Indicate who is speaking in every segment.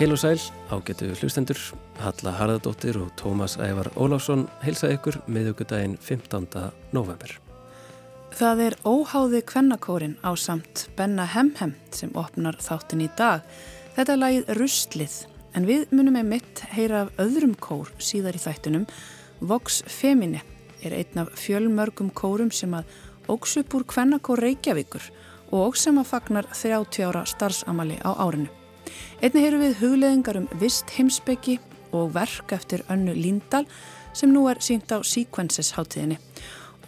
Speaker 1: Heil og sæl, ágetu hlustendur, Halla Harðardóttir og Tómas Ævar Óláfsson heilsa ykkur miðugudaginn 15. november.
Speaker 2: Það er óháði kvennakórin á samt Benna Hemhem sem opnar þáttin í dag. Þetta er lagið Rustlið, en við munum með mitt heyra af öðrum kór síðar í þættunum. Vox Femine er einn af fjölmörgum kórum sem að óks upp úr kvennakór Reykjavíkur og sem að fagnar 30 ára starfsamali á árinu. Einni heyru við hugleðingar um vist heimsbyggi og verk eftir önnu Líndal sem nú er sínt á Sequences hátíðinni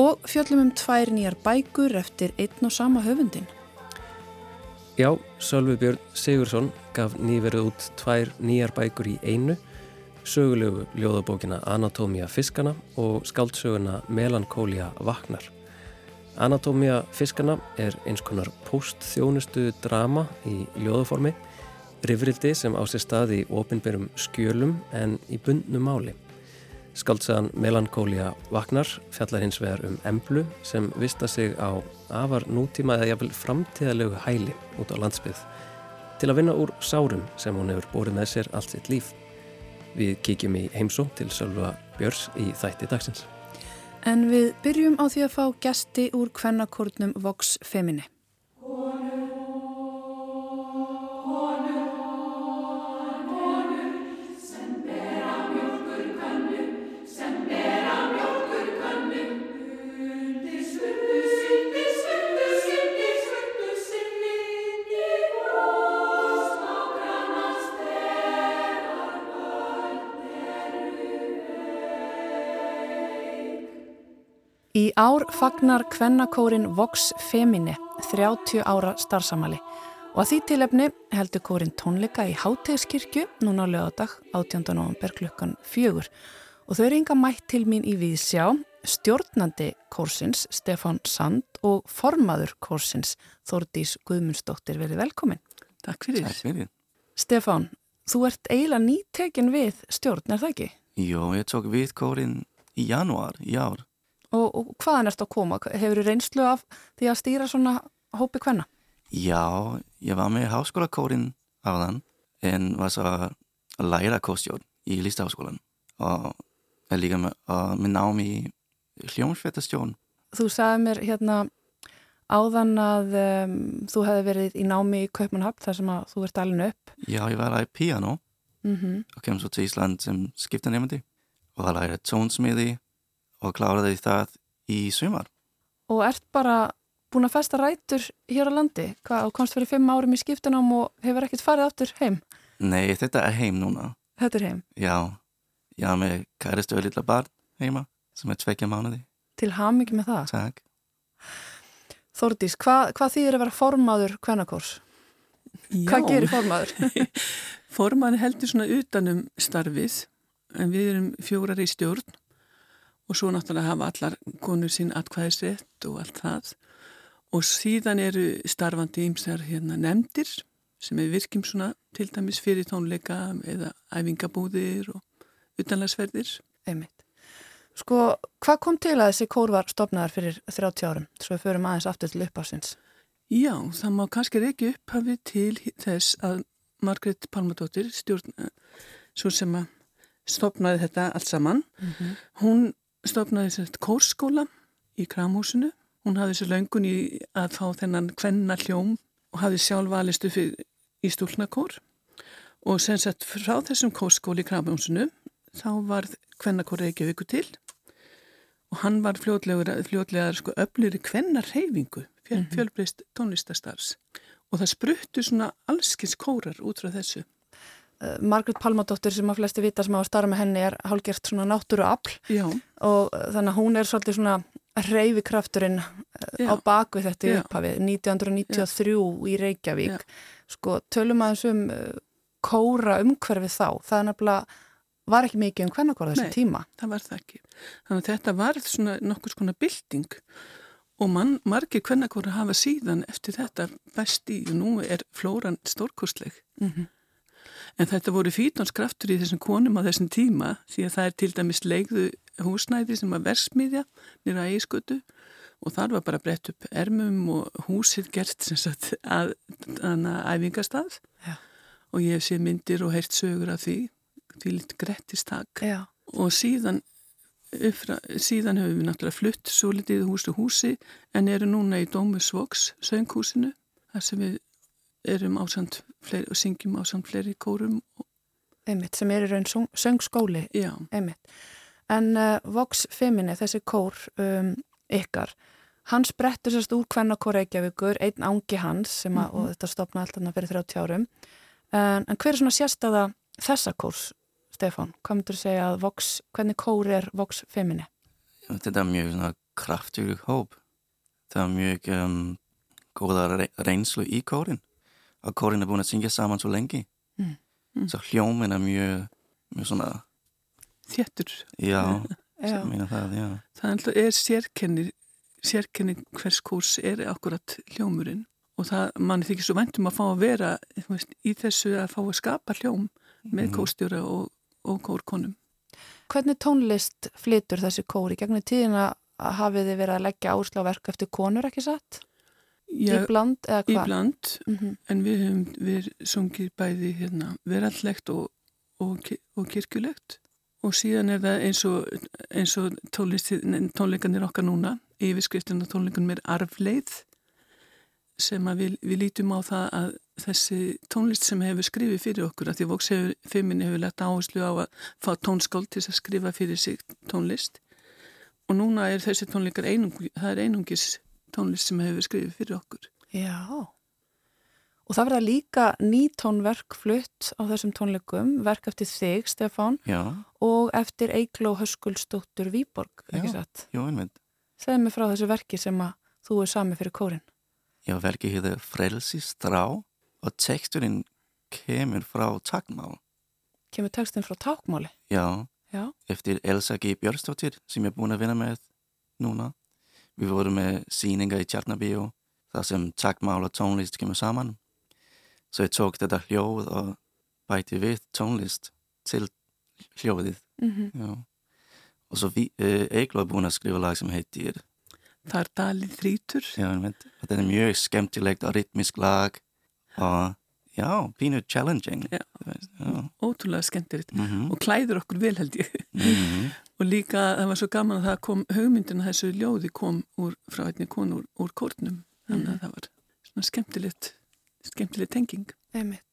Speaker 2: og fjöllum um tvær nýjar bækur eftir einn og sama höfundin.
Speaker 1: Já, Sölvi Björn Sigursson gaf nýverið út tvær nýjar bækur í einu, sögulegu ljóðabókina Anatómia fiskana og skaldsöguna Melankólia vaknar. Anatómia fiskana er eins konar postþjónustu drama í ljóðaformi rifrildi sem á sér stað í ofinberum skjölum en í bundnu máli. Skaldsaðan Melankólia Vagnar fjallar hins vegar um emblu sem vista sig á afar nútíma eða jafnvel framtíðalegu hæli út á landsbyggð til að vinna úr sárum sem hún hefur bórið með sér allt sitt líf. Við kíkjum í heimsó til Sölva Björs í þætti dagsins.
Speaker 2: En við byrjum á því að fá gæsti úr kvennakórnum Vox Femini. Ár fagnar kvennakórin Vox Femine 30 ára starfsamali og að því tilefni heldur kórin tónleika í Hátegskirkju núna á lögadag 18. november klukkan fjögur og þau eru ynga mætt til mín í Víðsjá, stjórnandi kórsins Stefan Sand og formaður kórsins Þordís Guðmundsdóttir verið velkomin.
Speaker 3: Takk fyrir.
Speaker 4: Takk fyrir.
Speaker 2: Stefan, þú ert eiginlega nýtekin við stjórn, er það ekki?
Speaker 4: Jó, ég tók við kórin í januar í ár.
Speaker 2: Og, og hvaðan ert að koma? Hefur þú reynslu af því að stýra svona hópi hvenna?
Speaker 4: Já, ég var með háskólakórin áðan en var svo að læra kostjórn í listaháskólan og líka með, með nám í hljómsveitastjórn.
Speaker 2: Þú sagði mér hérna áðan að um, þú hefði verið í námi í Kaupmannhafn þar sem að þú ert alveg upp.
Speaker 4: Já, ég var að læra piano
Speaker 2: Mm -hmm.
Speaker 4: og kem svo til Ísland sem skiptanemandi og að læra tónsmiði og kláraði það í sumar.
Speaker 2: Og ert bara búin að festa rætur hér á landi? Hvað, og komst fyrir fimm árum í skiptunum og hefur ekkert farið áttur heim?
Speaker 4: Nei, þetta er heim núna.
Speaker 2: Þetta er heim.
Speaker 4: Já, ég har með kæristu og lilla barn heima sem er tvekja mánuði.
Speaker 2: Til hamingi með það.
Speaker 4: Takk.
Speaker 2: Þórdís, hvað, hvað þýðir að vera formaður kvennakors? Hvað gerir formaður?
Speaker 3: Formaður heldur svona utanum starfið en við erum fjórar í stjórn og svo náttúrulega hafa allar konur sín atkvæðisrétt og allt það og síðan eru starfandi ímsar hérna nefndir sem er virkjum svona til dæmis fyrir tónleika eða æfingabúðir og utanlagsverðir.
Speaker 2: Einmitt. Sko, hvað kom til að þessi kór var stopnaðar fyrir 30 árum? Svo við förum aðeins aftur til uppásins.
Speaker 3: Já, það má kannski ekki upphafið til þess að Margret Palmadóttir, stjórn, svo sem að stopnaði þetta allt saman,
Speaker 2: Mm -hmm.
Speaker 3: hún stopnaði þetta kórskóla í Kramhúsinu. Hún hafði þessu löngun í að fá þennan kvenna hljóm og hafði sjálf valistu fyrir í stúlnakór og sem sett frá þessum kórskóli í Kramhúsinu þá var kvennakór Reykjavíku til og hann var fljótlega sko, öfliri kvennarreyfingu fjöl,
Speaker 2: Mhm.
Speaker 3: fjölbreyst tónlistastarfs og það spruttu svona allskins kórar út frá þessu.
Speaker 2: Uh, Margret Palmadóttir sem að flesti vita sem á að starfa með henni er hálgert svona náttúru afl
Speaker 3: Já,
Speaker 2: og uh, þannig að hún er svolítið svona reyfikrafturinn
Speaker 3: Já.
Speaker 2: á bakvið þetta í
Speaker 3: Já.
Speaker 2: upphafið 1993 í Reykjavík
Speaker 3: Já.
Speaker 2: sko tölum aðeins um kóra umhverfið þá það er nefnilega var ekki mikið um hvernakóra þessum
Speaker 3: Nei.
Speaker 2: tíma
Speaker 3: það var það ekki. Þannig að þetta var svona nokkur skona bylting og mann, margir kvennakóra hafa síðan eftir þetta best í og nú er flóran stórkostleg.
Speaker 2: mm -hmm.
Speaker 3: En þetta voru fítonskraftur í þessum konum á þessum tíma því að það er til dæmis leigðu húsnæði sem var versmiðja nýra ægiskötu og þar var bara brett upp ermum og húsið gert sem sagt að, að æfingastað. Og ég hef séð myndir og heyrt sögur af því, því litt grettistak.
Speaker 2: Já.
Speaker 3: og síðan, uppfra, síðan hefur við náttúrulega flutt svo litið hús til húsi en eru núna í Dómusvoks sönghúsinu þar sem við erum ásand fleiri, og syngjum ásand fleiri kórum.
Speaker 2: Einmitt, sem er í raun söng, söngskóli.
Speaker 3: Já.
Speaker 2: Einmitt. En uh, Vox Femini, þessi kór um, ykkar, hann sprettur sérst úr hvernakór Reykjavíkur, einn ángi hans sem að, mm -hmm. og þetta stopna alltaf fyrir 30 árum. En, en hver er svona sérstaða þessa kórs, Stefán? Hvað myndur þú segja að Vox, hvernig kór er Vox Femini?
Speaker 4: Þetta er mjög svona kraftur hóp. Það er mjög um, góða reynslu í kórin. Og kórin er búin að syngja saman svo lengi. Mm. Mm. Svo hljómin er mjög, mjög svona
Speaker 3: þéttur.
Speaker 4: Já, já. það, já.
Speaker 3: Það er sérkenni, sérkenni hvers kurs er akkurat hljómurinn og það manni þykir svo vendum að fá að vera veist, í þessu að fá að skapa hljóm með mm. kórstjóra og, og kórkonum.
Speaker 2: Hvernig tónlist flytur þessi kóri? Gegnum tíðina hafið þið verið að leggja áslaverk eftir konur ekki satt?
Speaker 3: Já,
Speaker 2: í bland eða hvað?
Speaker 3: Í bland, mm -hmm. en við hefum við sungið bæði hérna, verallegt og, og, og kirkjulegt og síðan er það eins og, eins og tónleikanir okkar núna, yfirskriftin og tónleikanum er arfleið sem að við, við lítum á það að þessi tónlist sem hefur skrifið fyrir okkur, að því Vox hefur, fimminni hefur lett áherslu á að fá tónskáld til að skrifa fyrir sig tónlist og núna er þessi tónleikar einung, það er einungis tónlist sem hefur skrifið fyrir okkur.
Speaker 2: Já, og það verða líka nýtónverk flutt á þessum tónleikum, verk eftir þig, Stefán,
Speaker 4: Já.
Speaker 2: og eftir Eikló Höskuldsdóttur Výborg, ekki satt?
Speaker 4: Já, einmitt.
Speaker 2: Segð mér frá þessu verki sem að þú er sami fyrir kórin.
Speaker 4: Já, verkið hefur frelsistrá og teksturinn kemur frá takmál.
Speaker 2: Kemur teksturinn frá takmáli?
Speaker 4: Já,
Speaker 2: Já,
Speaker 4: eftir Elsa G. Björnstóttir sem ég er búin að vinna með núna. Við vorum með síninga í Tjarnabíu þar sem takmál og tónlist kemur saman. Så ég tók þetta hljóð og bæti við tónlist til hljóðið.
Speaker 2: mm -hmm.
Speaker 4: Og svo uh, Eigló er búin að skrifa lag sem heitir
Speaker 3: Það er dalið þrítur.
Speaker 4: Já, þetta er mjög skemmtilegt og rytmisk lag og já, pínu challenging.
Speaker 3: Já, já. ótrúlega skemmtilegt
Speaker 4: mm -hmm.
Speaker 3: og klæður okkur vel held ég.
Speaker 4: Mm -hmm.
Speaker 3: Og líka það var svo gaman að það kom hugmyndina þessu ljóði kom úr, frá einni konu úr, kórnum. Þannig að mm það var svona skemmtilegt, skemmtilegt tenging.
Speaker 2: Einmitt.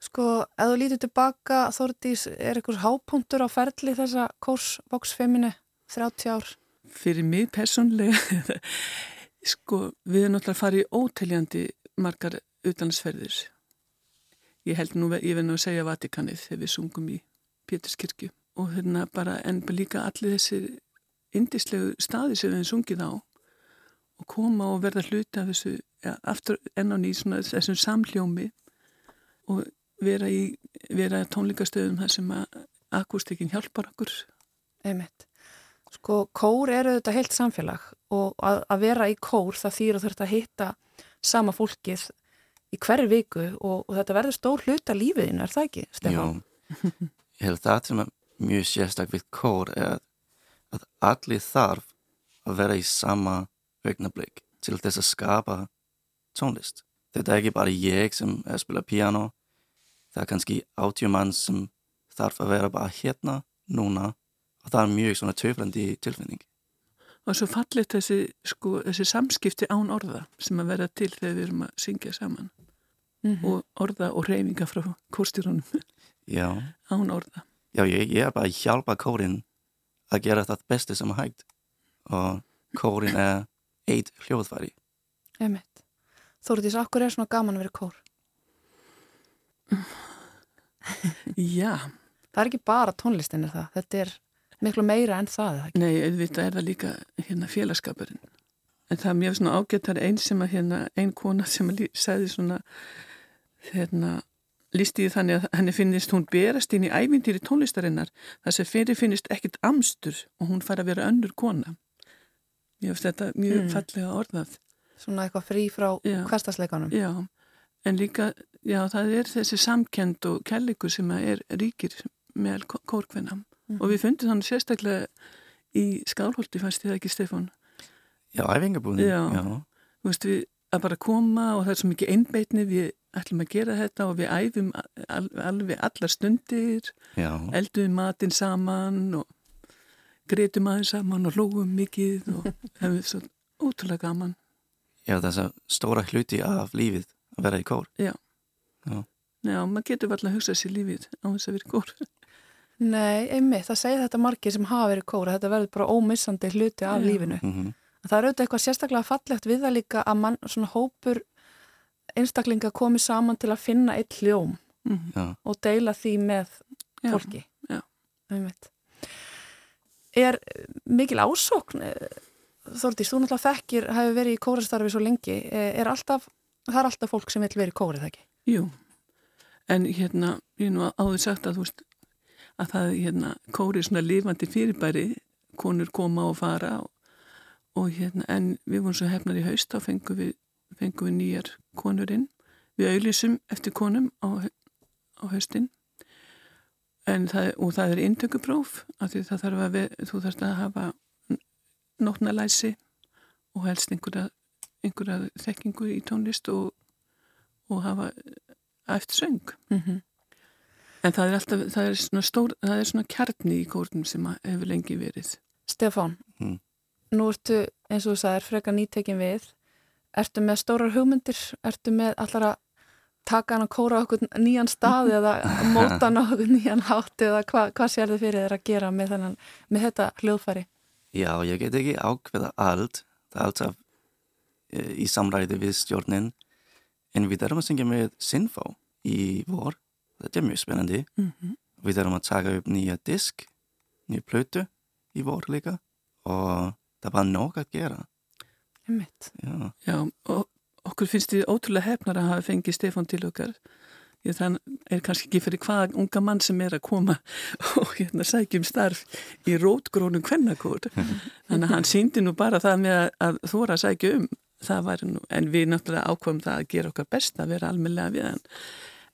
Speaker 2: Sko, ef þú lítið tilbaka, Þórdís, er einhvers hápunktur á ferli þessa kórsvoksfeminu 30 ár?
Speaker 3: fyrir mig personlega sko við erum náttúrulega að fara í óteljandi margar utlandsferðir ég held nú, ég verð nú að segja Vatikanið þegar við sungum í Péturskirkju og hérna bara en líka allir þessi indislegu staði sem við sungið á og koma og verða hluti af þessu ja, aftur enn á ný svona þessum samljómi og vera í vera tónleikastöðum þar sem að akústikinn hjálpar okkur
Speaker 2: Einmitt. Sko, kór eru þetta heilt samfélag og að, að vera í kór það þýr að þurft að hitta sama fólkið í hverju viku og, og þetta verður stór hluta lífiðinu, er það ekki, Stefán?
Speaker 4: Já, ég held það sem er mjög sérstak við kór er að allir þarf að vera í sama vegnablík til þess að skapa tónlist. Þetta er ekki bara ég sem er að spila piano, það er kannski átjumann sem þarf að vera bara hérna, núna og það er mjög svona töflandi tilfinning.
Speaker 3: Og svo fallit þessi, sko, þessi samskipti án orða sem að vera til þegar við erum að syngja saman
Speaker 2: mm -hmm.
Speaker 3: og orða og reyfinga frá kórstyrunum án orða.
Speaker 4: Já, ég, ég er bara að hjálpa kórin að gera það besti sem er hægt og kórin er eitt hljóðfæri.
Speaker 2: Emitt. Þóruðís, akkur er svona gaman að vera kór?
Speaker 3: Já.
Speaker 2: Það er ekki bara tónlistin er það, þetta er miklu meira en það,
Speaker 3: ekki? Nei, auðvitað er það líka hérna félagskapurinn. En það er mjög svona ágættar einn sem að hérna, einn kona sem að segði svona, hérna, lísti því þannig að henni finnist hún berast inn í ævindýri tónlistarinnar þar sem fyrir finnist ekkit amstur og hún fær að vera önnur kona. Ég veist þetta mjög mm. fallega orðað.
Speaker 2: Svona eitthvað frí frá hverstasleikanum.
Speaker 3: Já, en líka, já, það er þessi samkend og kelliku sem er ríkir með kórkvenna og við fundum þannig sérstaklega í skálholti fannst það ekki Stefán
Speaker 4: Já, æfingabúðin
Speaker 3: Já, já. Veist, við að bara koma og það er svo mikið einbeitni við ætlum að gera þetta og við æfum al, alveg allar stundir,
Speaker 4: Já,
Speaker 3: eldum matinn saman og greitum aðeins saman og lógum mikið og hefum svo ótrúlega gaman.
Speaker 4: já þess að stóra hluti af lífið að vera í kór.
Speaker 3: Já.
Speaker 4: Já.
Speaker 3: Já, maður getur alltaf að hugsa sér lífið á þess að vera í kór.
Speaker 2: Nei, einmitt, það segir þetta margir sem hafa verið kóra, þetta verður bara ómissandi hluti af
Speaker 3: Já.
Speaker 2: lífinu.
Speaker 4: Mm
Speaker 2: Það er auðvitað eitthvað sérstaklega fallegt við það líka að mann, svona hópur einstaklinga komi saman til að finna eitt hljóm
Speaker 3: Mm
Speaker 4: Já,
Speaker 2: og deila því með
Speaker 3: Já,
Speaker 2: fólki.
Speaker 3: já.
Speaker 2: Einmitt. Er mikil ásókn, eh, Þórdís, þú náttúrulega þekkir, hefur verið í kórastarfi svo lengi, eh, er alltaf, það er alltaf fólk sem vil verið í kórið, ekki?
Speaker 3: Jú, en hérna, ég er nú áður sagt að þú veist að það hérna kóri svona lifandi fyrirbæri, konur koma og fara og, og hérna, en við vorum svo hefnar í haust, þá fengum við, fengum við nýjar konur inn. Við auðlýsum eftir konum á, á haustin en það, og það er inntökupróf af því það þarf að við, þú þarfst að hafa nótnalæsi og helst einhverja, einhverja þekkingu í tónlist og, og hafa eftir söng.
Speaker 2: Mm -hmm.
Speaker 3: En það er alltaf, það er svona stór, það er svona kjarni í kórnum sem hefur lengi verið.
Speaker 2: Stefán,
Speaker 4: Mm.
Speaker 2: nú ertu, eins og þú sagðir, freka nýtekin við. Ertu með stórar hugmyndir? Ertu með allar að taka hann að kóra okkur nýjan stað eða móta hann okkur nýjan hátt eða hva, hvað sér þið fyrir þér að gera með, þennan, með þetta hljóðfæri?
Speaker 4: Já, ég get ekki ákveða allt. Það er alltaf eh, í samræði við stjórnin. En við erum að syngja með Sinfó í vor. Þetta er mjög spennandi.
Speaker 3: Mm -hmm.
Speaker 4: Við erum að taka upp nýja disk, nýja plötu í vor líka. Og það bara nóg að gera. Já,
Speaker 3: Já, og okkur finnst þið ótrúlega hefnar að hafa fengið Stefán til okkar. Ég, þann er kannski ekki fyrir hvaða unga mann sem er að koma og hérna sækjum starf í rótgrónum kvennakór. Þannig að hann síndi nú bara það með að, að þóra að sækja um. Það var nú, en við náttúrulega ákvæmum það að gera okkar best að vera almenlega við hann.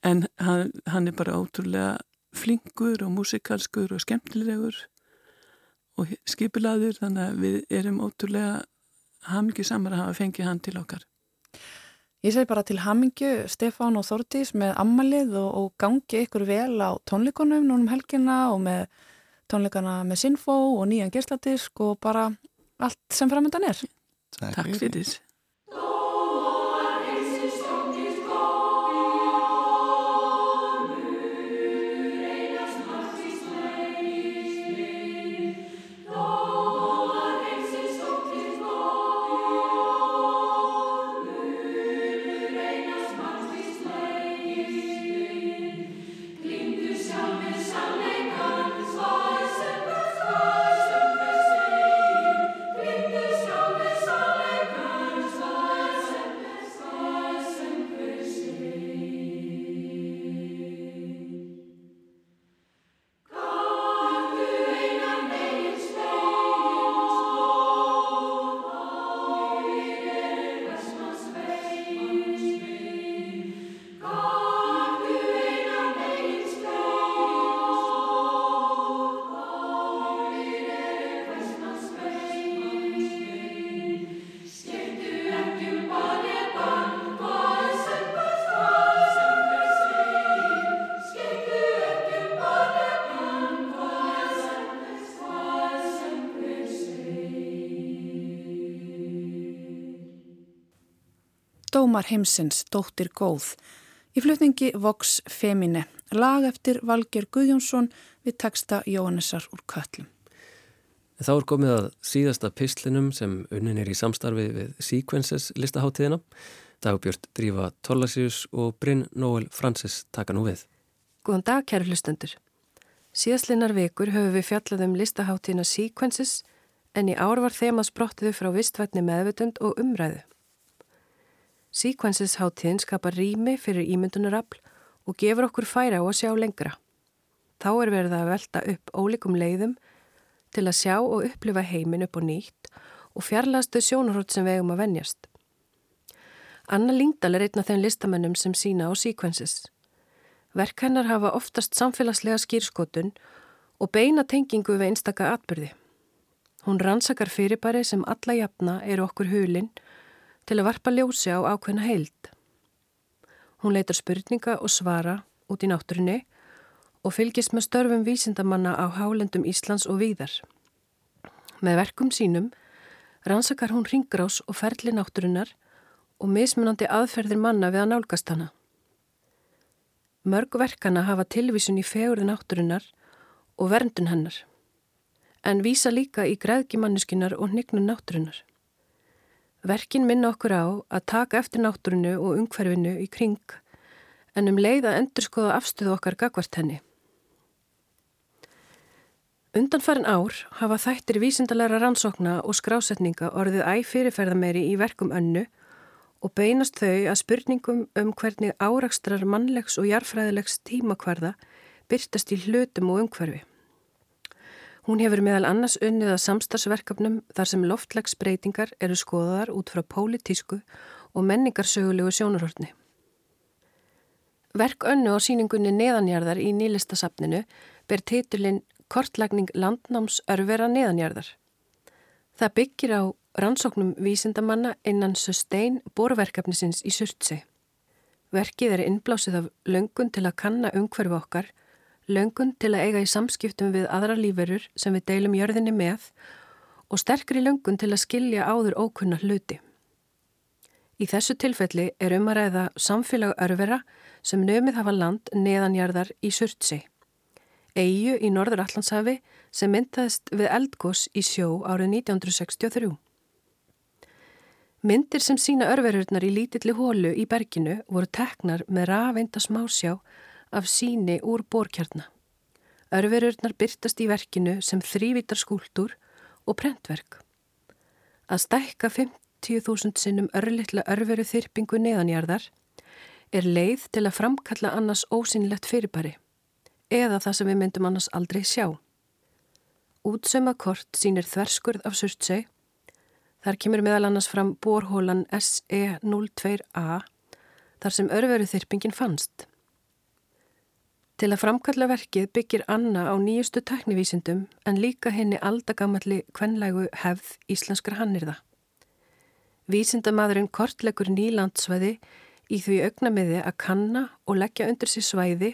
Speaker 3: En hann, hann er bara ótrúlega flinkur og músikalskur og skemmtilegur og skipilaður þannig að við erum ótrúlega hamingi samar að hafa fengið hann til okkar.
Speaker 2: Ég segi bara til hamingju Stefán og Þórdís með ammalið og, og gangi ykkur vel á tónleikunum núnum helgina og með tónleikana með Sinfó og nýjan gersladisk og bara allt sem framöndan er.
Speaker 3: Takk fyrir.
Speaker 2: Dómar heimsins, dóttir góð. Í flutningi Vox Femine, lag eftir Valger Guðjónsson við texta Jóhannesar úr Köllum.
Speaker 1: Þá er komið að síðasta pislinum sem unnin er í samstarfi við Sequences listaháttíðina. Dagbjörn Drífa Tollasius og Brynn Nóel Francis taka nú við.
Speaker 5: Góðan dag, kæru hlustendur. Síðastlinnar vikur höfum við fjallað um listaháttíðina Sequences en í ár var þema sprottiðu frá vistvætni meðvutund og umræðu. Sequences háttíðin skapar rými fyrir ímyndunarafl og gefur okkur færa á að sjá lengra. Þá er verið að velta upp ólíkum leiðum til að sjá og upplifa heimin upp og nýtt og fjarlastu sjónarhótt sem vegum að venjast. Anna Lingdal er einn af þeim listamennum sem sína á Sequences. Verk hennar hafa oftast samfélagslega skýrskotun og beina tengingu við einstaka atbyrði. Hún rannsakar fyrirbæri sem alla jafna eru okkur hulinn til að varpa ljósi á ákveðna heild. Hún leitar spurninga og svara út í náttúrunni og fylgist með störfum vísindamanna á hálendum Íslands og víðar. Með verkum sínum rannsakar hún ringrás og ferli náttúrunar og mismunandi aðferðir manna við að nálgast hana. Mörg verkana hafa tilvísun í fegurði náttúrunar og verndun hennar, en vísa líka í græðgimanniskunar og hnygnun náttúrunar. Verkin minna okkur á að taka eftir náttúrunu og umhverfinu í kring, en um leið að endur skoða afstöðu okkar gagvart henni. Undanfærin ár hafa þættir vísindalega rannsókna og skrásetninga orðið æg fyrirferðameiri í verkum önnu og beinast þau að spurningum um hvernig árakstrar mannlegs og jarfræðilegs tímakvarða byrtast í hlutum og umhverfi. Hún hefur meðal annars unnið að samstagsverkefnum þar sem loftlegsbreytingar eru skoðaðar út frá pólitísku og menningarsögulegu sjónarhortni. Verk önnu á síningunni neðanjarðar í nýlistasafninu ber titulinn kortlagning landnáms örvera neðanjarðar. Það byggir á rannsóknum vísindamanna innan sustain borverkefnisins í Surtsi. Verkið er innblásið af löngun til að kanna umhverfu okkar, löngun til að eiga í samskiptum við aðra líferur sem við deilum jörðinni með og sterkri löngun til að skilja áður ókunna hluti. Í þessu tilfelli er um að ræða samfélag örvera sem nömið hafa land neðanjarðar í Surtsi eigu í Norður Allandshafi sem myndaðist við eldgós í sjó árið 1963. Myndir sem sína örverurnar í lítilli hólu í berginu voru teknar með rafeinda smásjá af síni úr borkjarna. Örverurnar byrtast í verkinu sem þrývítar skúldur og prentverk. Að stækka 50.000 sinnum örlittla örveru þyrpingu neðanjarðar er leið til að framkalla annars ósynlegt fyrirbæri eða það sem við myndum annars aldrei sjá. Útsöma kort sínir þverskurð af Surtsey. Þar kemur meðal annars fram borhólan SE02A þar sem örveru þyrpingin fannst. Til að framkalla verkið byggir Anna á nýjustu teknivísindum en líka henni aldagamalli kvenlægu hefð íslenskra hannirða. Vísindamadurinn kortlegur nýlandsvæði í því augnamiði að kanna og leggja undir sér svæði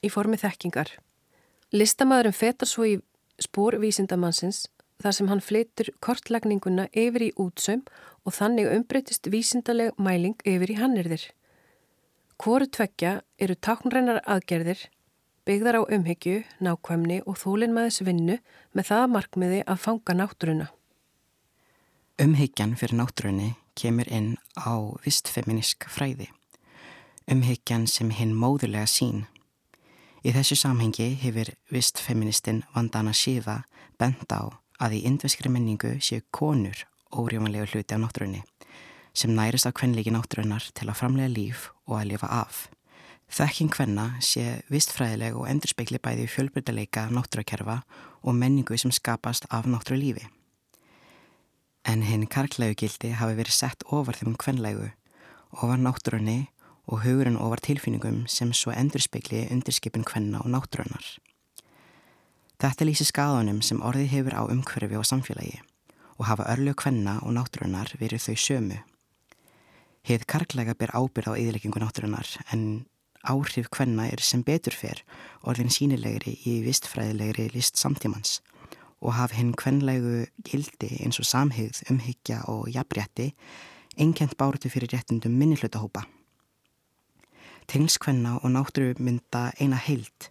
Speaker 5: í formi þekkingar. Listamæðurum fetar svo í spór vísindamannsins þar sem hann fleitur kortlagninguna yfir í útsaum og þannig umbreytist vísindaleg mæling yfir í hannirðir. Hvoru tveggja eru taknrænar aðgerðir, byggðar á umhyggju, nákvæmni og þólinnmaðis vinnu með það markmiði að fanga náttúruna.
Speaker 6: Umhyggjan fyrir náttúrunni kemur inn á vistfeminísk fræði. Umhyggjan sem hinn móðulega sín Í þessu samhengi hefur vistfeministinn Vandana Shiva bent á að í indveskri menningu séu konur órjómanlegu hluti á náttúrunni sem nærist á kvenleiki náttúrunnar til að framlega líf og að lifa af. Þekking hvenna sé vistfræðileg og endurspegli bæði fjölbyrðarleika náttúrakerfa og menningu sem skapast af náttúrulífi. En hinn karklegu gildi hafi verið sett ofar þeim kvenlegu, ofar náttúrunni og hugurinn ofar tilfinningum sem svo endurspegli undirskipin hvenna og náttúrunnar. Þetta lýsi skadanum sem orði hefur á umhverfi og samfélagi og hafa örlu hvenna og náttúrunnar verið þau sömu. Heið karklega ber ábyrð á eðleikingu náttúrunnar en áhrif hvenna er sem betur fyrr orðin sínilegri í vistfræðilegri list samtímans og haf hinn hvenlegu gildi eins og samhigð, umhyggja og jafnrétti einkent bártu fyrir réttundum minnihlutahópa. Tengskvenna og náttúru mynda eina heilt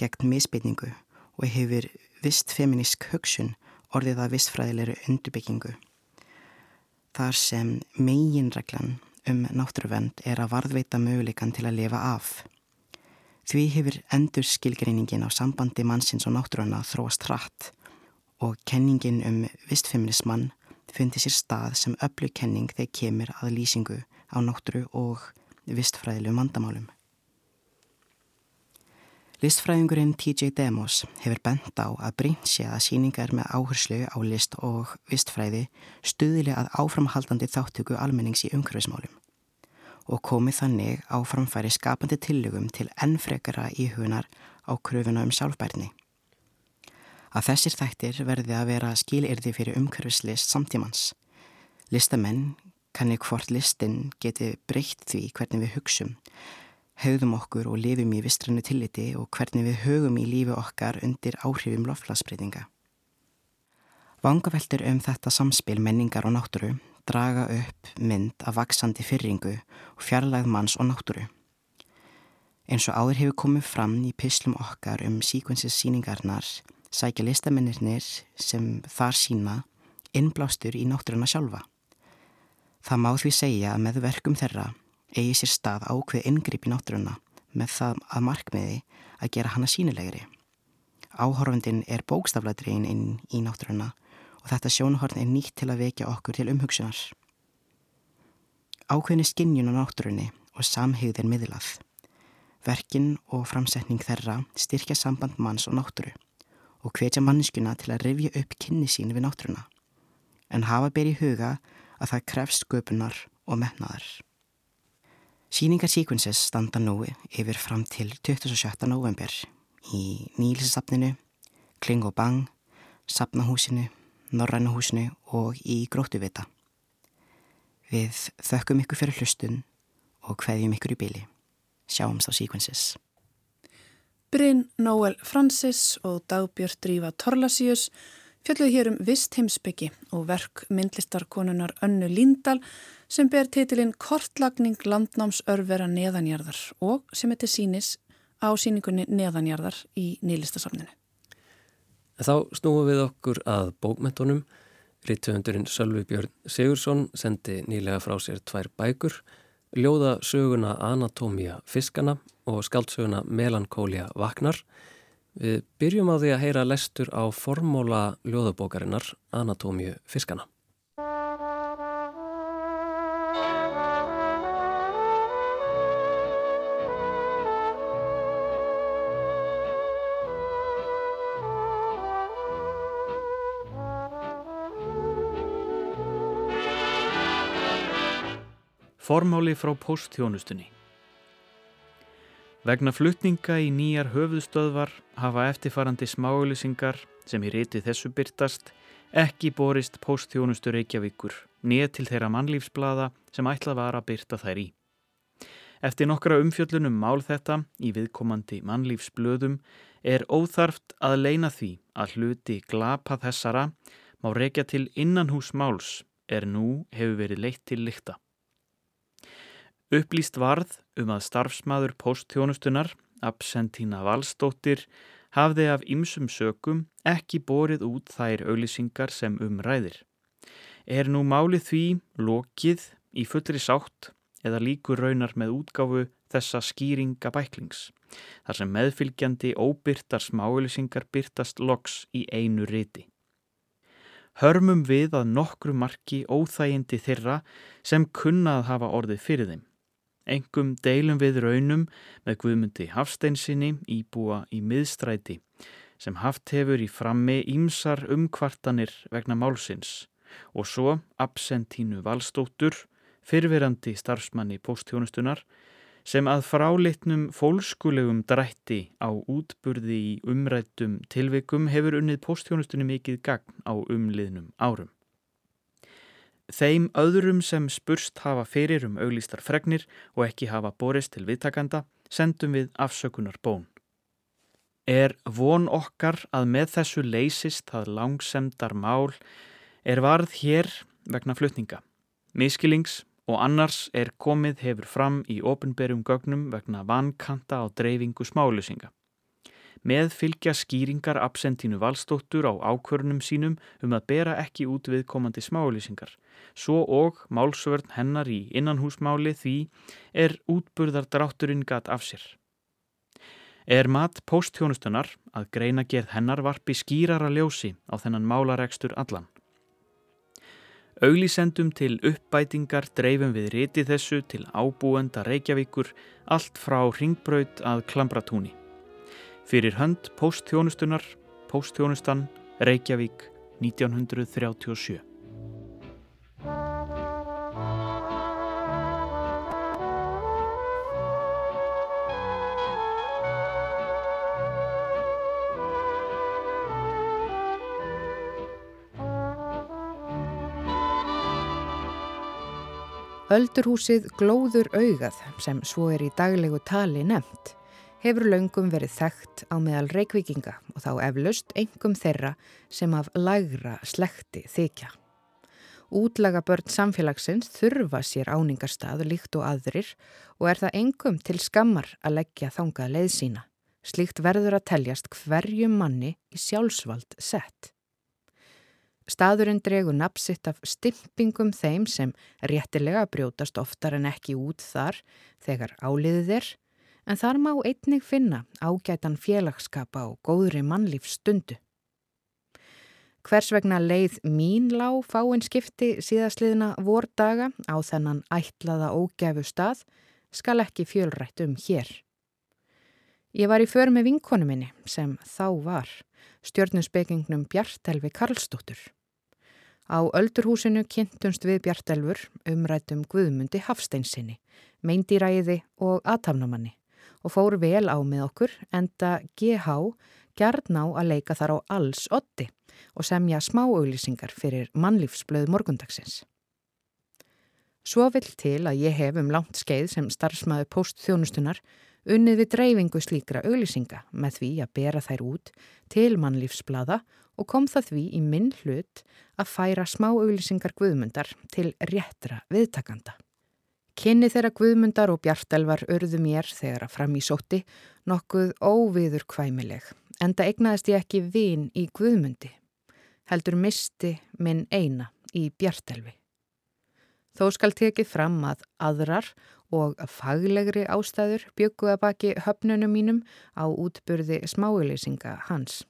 Speaker 6: gegn misbytningu og hefur vist feminísk hugsun orðið að vistfræðilegri undurbyggingu. Þar sem meginreglan um náttúruvend er að varðveita möguleikan til að lifa af. Því hefur endur skilgreiningin á sambandi mannsins og náttúruna þróast hratt og kenningin um vistfeminismann fundi sér stað sem öllu kenning þegar kemur að lýsingu á náttúru og vistfræðilegum vandamálum. Listfræðingurinn T.J. Demos hefur bent á að sé að síningar með áherslu á list og vistfræði stuðilega að áframhaldandi þáttöku almennings í umhverfismálum og komið þannig á framfæri skapandi tillögum til ennfrekara íhugunar á kröfuna um sjálfbærni. Að þessir þættir verði að vera skilirði fyrir umhverfislist samtímans. Listamenn kannir hvort listin geti breytt því hvernig við hugsum höfðum okkur og lifum í vistrannu tilliti og hvernig við högum í lífi okkar undir áhrifum loftlagsbreytinga. Vangaveltur um þetta samspil menningar og náttúru draga upp mynd af vaksandi fyrringu og fjarlægð manns og náttúru. Eins og áður hefur komið fram í pislum okkar um síkvensins síningarnar sækja listamennirnir sem þar sína innblástur í náttúruna sjálfa. Það má því segja að með verkum þeirra eigi sér stað ákveð inngrip í náttúruna með það að markmiði að gera hana sínilegri. Áhorfandin er bókstafladriðin inn í náttúruna og þetta sjónuhorn er nýtt til að vekja okkur til umhugsunar. Ákveðni skinnjun á náttúrunni og samhegðin miðlað. Verkin og framsetning þeirra styrkja samband manns og náttúru og hvetja mannskuna til að rifja upp kynni sín við náttúruna. En hafa ber í huga að það krefst sköpunar og metnaðar. Sýningar Sequences standa nú yfir fram til 27. november í Nílisasafninu, Kling og Bang, Safnahúsinu, Norrænahúsinu og í Gróttuvita. Við þökkum ykkur fyrir hlustun og hveðjum ykkur í byli. Sjáumst á Sequences.
Speaker 2: Bryn Nóel Francis og Dagbjörn Drífa Torlasíus fjalluð hér um vist heimsbyggi og verk myndlistarkonunar Önnu Líndal sem ber titilinn Kortlagning landnámsörvera neðanjarðar og sem heitir sínis á síningunni neðanjarðar í nýlistasafninu.
Speaker 1: Þá snúum við okkur að bókmentunum. Rittöfundurinn Sölvi Björn Sigursson sendi nýlega frá sér tvær bækur ljóða söguna Anatómia fiskana og skaldsöguna Melankólia vaknar. Við byrjum á því að heyra lestur á formóla ljóðabókarinnar Anatómiu fiskana.
Speaker 7: Formáli frá posttjónustunni Vegna flutninga í nýjar höfuðstöðvar hafa eftirfarandi smáauðlisingar sem í riti þessu byrtast ekki borist posttjónustu Reykjavíkur nýja til þeirra mannlífsblada sem ætlað var að byrta þær í. Eftir nokkra umfjöllunum mál þetta í viðkomandi mannlífsblöðum er óþarft að leina því að hluti glapa þessara má reykja til innanhús máls er nú hefur verið leitt til lykta. Upplýst varð um að starfsmaður posttjónustunar, Absentína Valstóttir, hafði af ymsum sökum ekki borið út þær auðlýsingar sem umræðir. Er nú málið því lokið í fullri sátt eða líkur raunar með útgáfu þessa skýringa bæklings, þar sem meðfylgjandi óbyrtar smáauðlýsingar byrtast loks í einu riti. Hörmum við að nokkru marki óþægindi þeirra sem kunnað hafa orðið fyrir þeim. Engum deilum við raunum með Guðmundi Hafsteinsinni íbúa í miðstræti sem haft hefur í frammi ímsar umkvartanir vegna málsins og svo Absentínu Valstóttur, fyrfirandi starfsmanni pósthjónustunar sem að frálitnum fólskulegum drætti á útburði í umrættum tilvikum hefur unnið pósthjónustunni mikið gagn á umliðnum árum. Þeim öðrum sem spurst hafa fyrir um auglýstar fregnir og ekki hafa borist til viðtakanda sendum við afsökunar bón. Er von okkar að með þessu leysist það langsemdar mál er varð hér vegna flutninga. Miskilings og annars er komið hefur fram í ofinberjum gögnum vegna vankanta á dreifingu smálusinga með fylgja skýringar absentínu valstóttur á ákvörnum sínum um að bera ekki út við komandi smáulýsingar. Svo og málsvörn hennar í innanhúsmáli því er útburðardrátturinn gat af sér. Er mat pósthjónustunar að greina gerð hennar varpi skýrara ljósi á þennan málaregstur allan. Auglísendum til uppbætingar dreifum við riti þessu til ábúenda Reykjavíkur allt frá ringbraut að Klambratúni. Fyrir hönd póstþjónustunar, póstþjónustan, Reykjavík, 1937.
Speaker 8: Öldurhúsið glóður augað sem svo er í daglegu tali nefnt hefur laungum verið þekkt á meðal reikvikinga og þá eflaust engum þeirra sem af lagra slekti þykja. Útlaga börn samfélagsins þurfa sér áningarstað líkt og aðrir og er það engum til skammar að leggja þangað leið sína. Slíkt verður að teljast hverjum manni í sjálfsvald sett. Staðurinn dregur napsitt af stimpingum þeim sem réttilega brjótast oftar en ekki út þar þegar áliðið er en þar má einnig finna ágætan félagskapa og góðri mannlífs stundu. Hvers vegna leið mín lág fáinn skipti síðastliðna vordaga á þennan ætlaða ógæfu stað skal ekki fjölrætt um hér. Ég var í för með vinkonu minni sem þá var, stjórnusbyggingnum Bjartelvi Karlsdóttur. Á öldurhúsinu kynntumst við Bjartelfur umrættum Guðmundi Hafsteinsinni, meindýræði og aðtafnamanni og fór vel á með okkur enda GH gert ná að leika þar á alls otti og semja smáauglýsingar fyrir mannlífsblöð morgundagsins. Svo vill til að ég hef um langt skeið sem starfsmæðu postþjónustunar unnið við dreifingu slíkra auglýsinga með því að bera þær út til mannlífsblada og kom það því í minn hlut að færa smáauglýsingar guðmundar til réttra viðtakanda. Kynni þeirra guðmundar og bjartelvar örðu mér þegar að fram í sótti nokkuð óviður kvæmileg enda egnaðist ég ekki vin í guðmundi heldur misti minn eina í bjartelvi. Þó skal tekið fram að aðrar og faglegri ástæður bygguða baki höfnunum mínum á útburði smáuleysinga hans.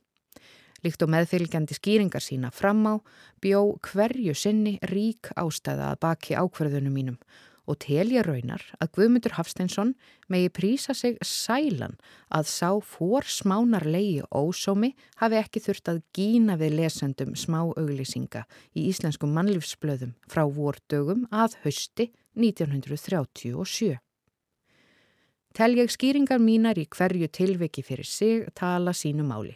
Speaker 8: Líkt og meðfylgjandi skýringar sína fram á bjó hverju sinni rík ástæða að baki ákverðunum mínum og telja raunar að Guðmundur Hafsteinsson megi prísa sig sælan að sá fór smánarlegi ósómi hafi ekki þurft að gína við lesendum smá auglýsinga í íslenskum mannlífsblöðum frá vordögum að hausti 1937. Tel ég skýringar mínar í hverju tilviki fyrir sig tala sínu máli.